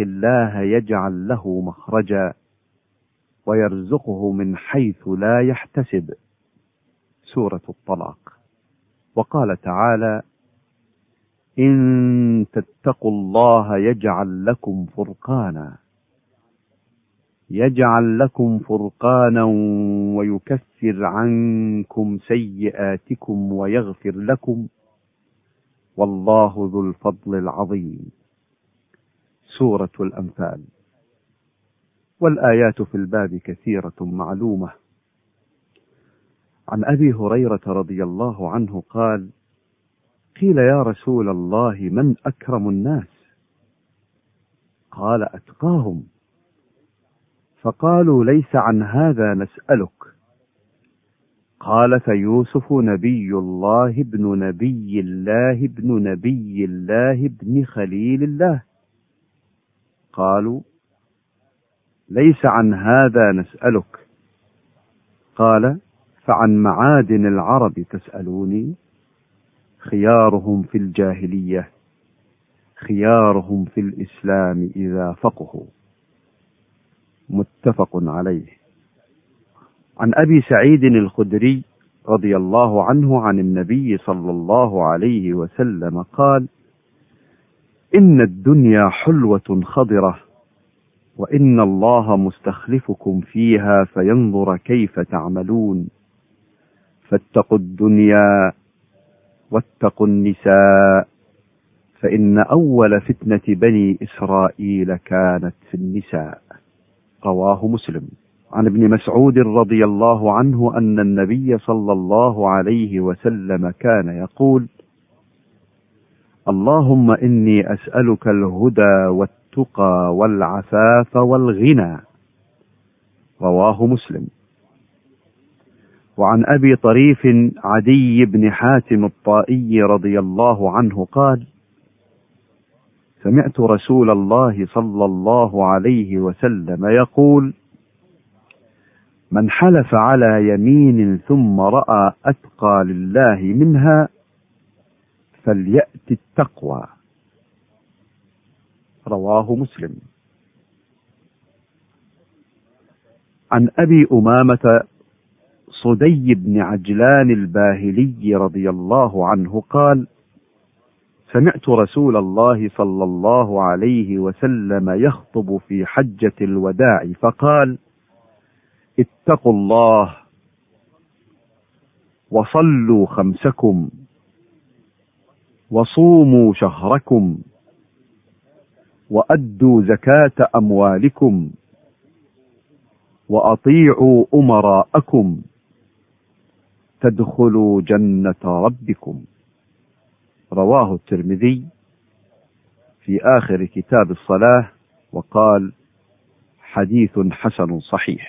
الله يجعل له مخرجا ويرزقه من حيث لا يحتسب. سورة الطلاق. وقال تعالى إن تتقوا الله يجعل لكم فرقانا. يجعل لكم فرقانا ويكفر عنكم سيئاتكم ويغفر لكم. والله ذو الفضل العظيم. سورة الأنفال. والآيات في الباب كثيرة معلومة. عن أبي هريرة رضي الله عنه قال قيل يا رسول الله من أكرم الناس؟ قال أتقاهم. فقالوا ليس عن هذا نسألك. قال فيوسف نبي الله ابن نبي الله ابن نبي الله ابن خليل الله. قالوا ليس عن هذا نسألك. قال فعن معادن العرب تسألوني؟ خيارهم في الجاهلية خيارهم في الإسلام إذا فقهوا. متفق عليه. عن أبي سعيد الخدري رضي الله عنه عن النبي صلى الله عليه وسلم قال إن الدنيا حلوة خضرة وإن الله مستخلفكم فيها فينظر كيف تعملون. فاتقوا الدنيا واتقوا النساء فإن أول فتنة بني إسرائيل كانت في النساء. رواه مسلم. عن ابن مسعود رضي الله عنه أن النبي صلى الله عليه وسلم كان يقول اللهم إني أسألك الهدى والتقى والعفاف والغنى. رواه مسلم. وعن أبي طريف عدي بن حاتم الطائي رضي الله عنه قال سمعت رسول الله صلى الله عليه وسلم يقول من حلف على يمين ثم رأى أتقى لله منها فليأت التقوى. رواه مسلم. عن أبي أمامة صدي بن عجلان الباهلي رضي الله عنه قال سمعت رسول الله صلى الله عليه وسلم يخطب في حجة الوداع فقال اتقوا الله وصلوا خمسكم. وصوموا شهركم وأدوا زكاة أموالكم وأطيعوا أمراءكم تدخلوا جنة ربكم. رواه الترمذي في آخر كتاب الصلاة وقال حديث حسن صحيح.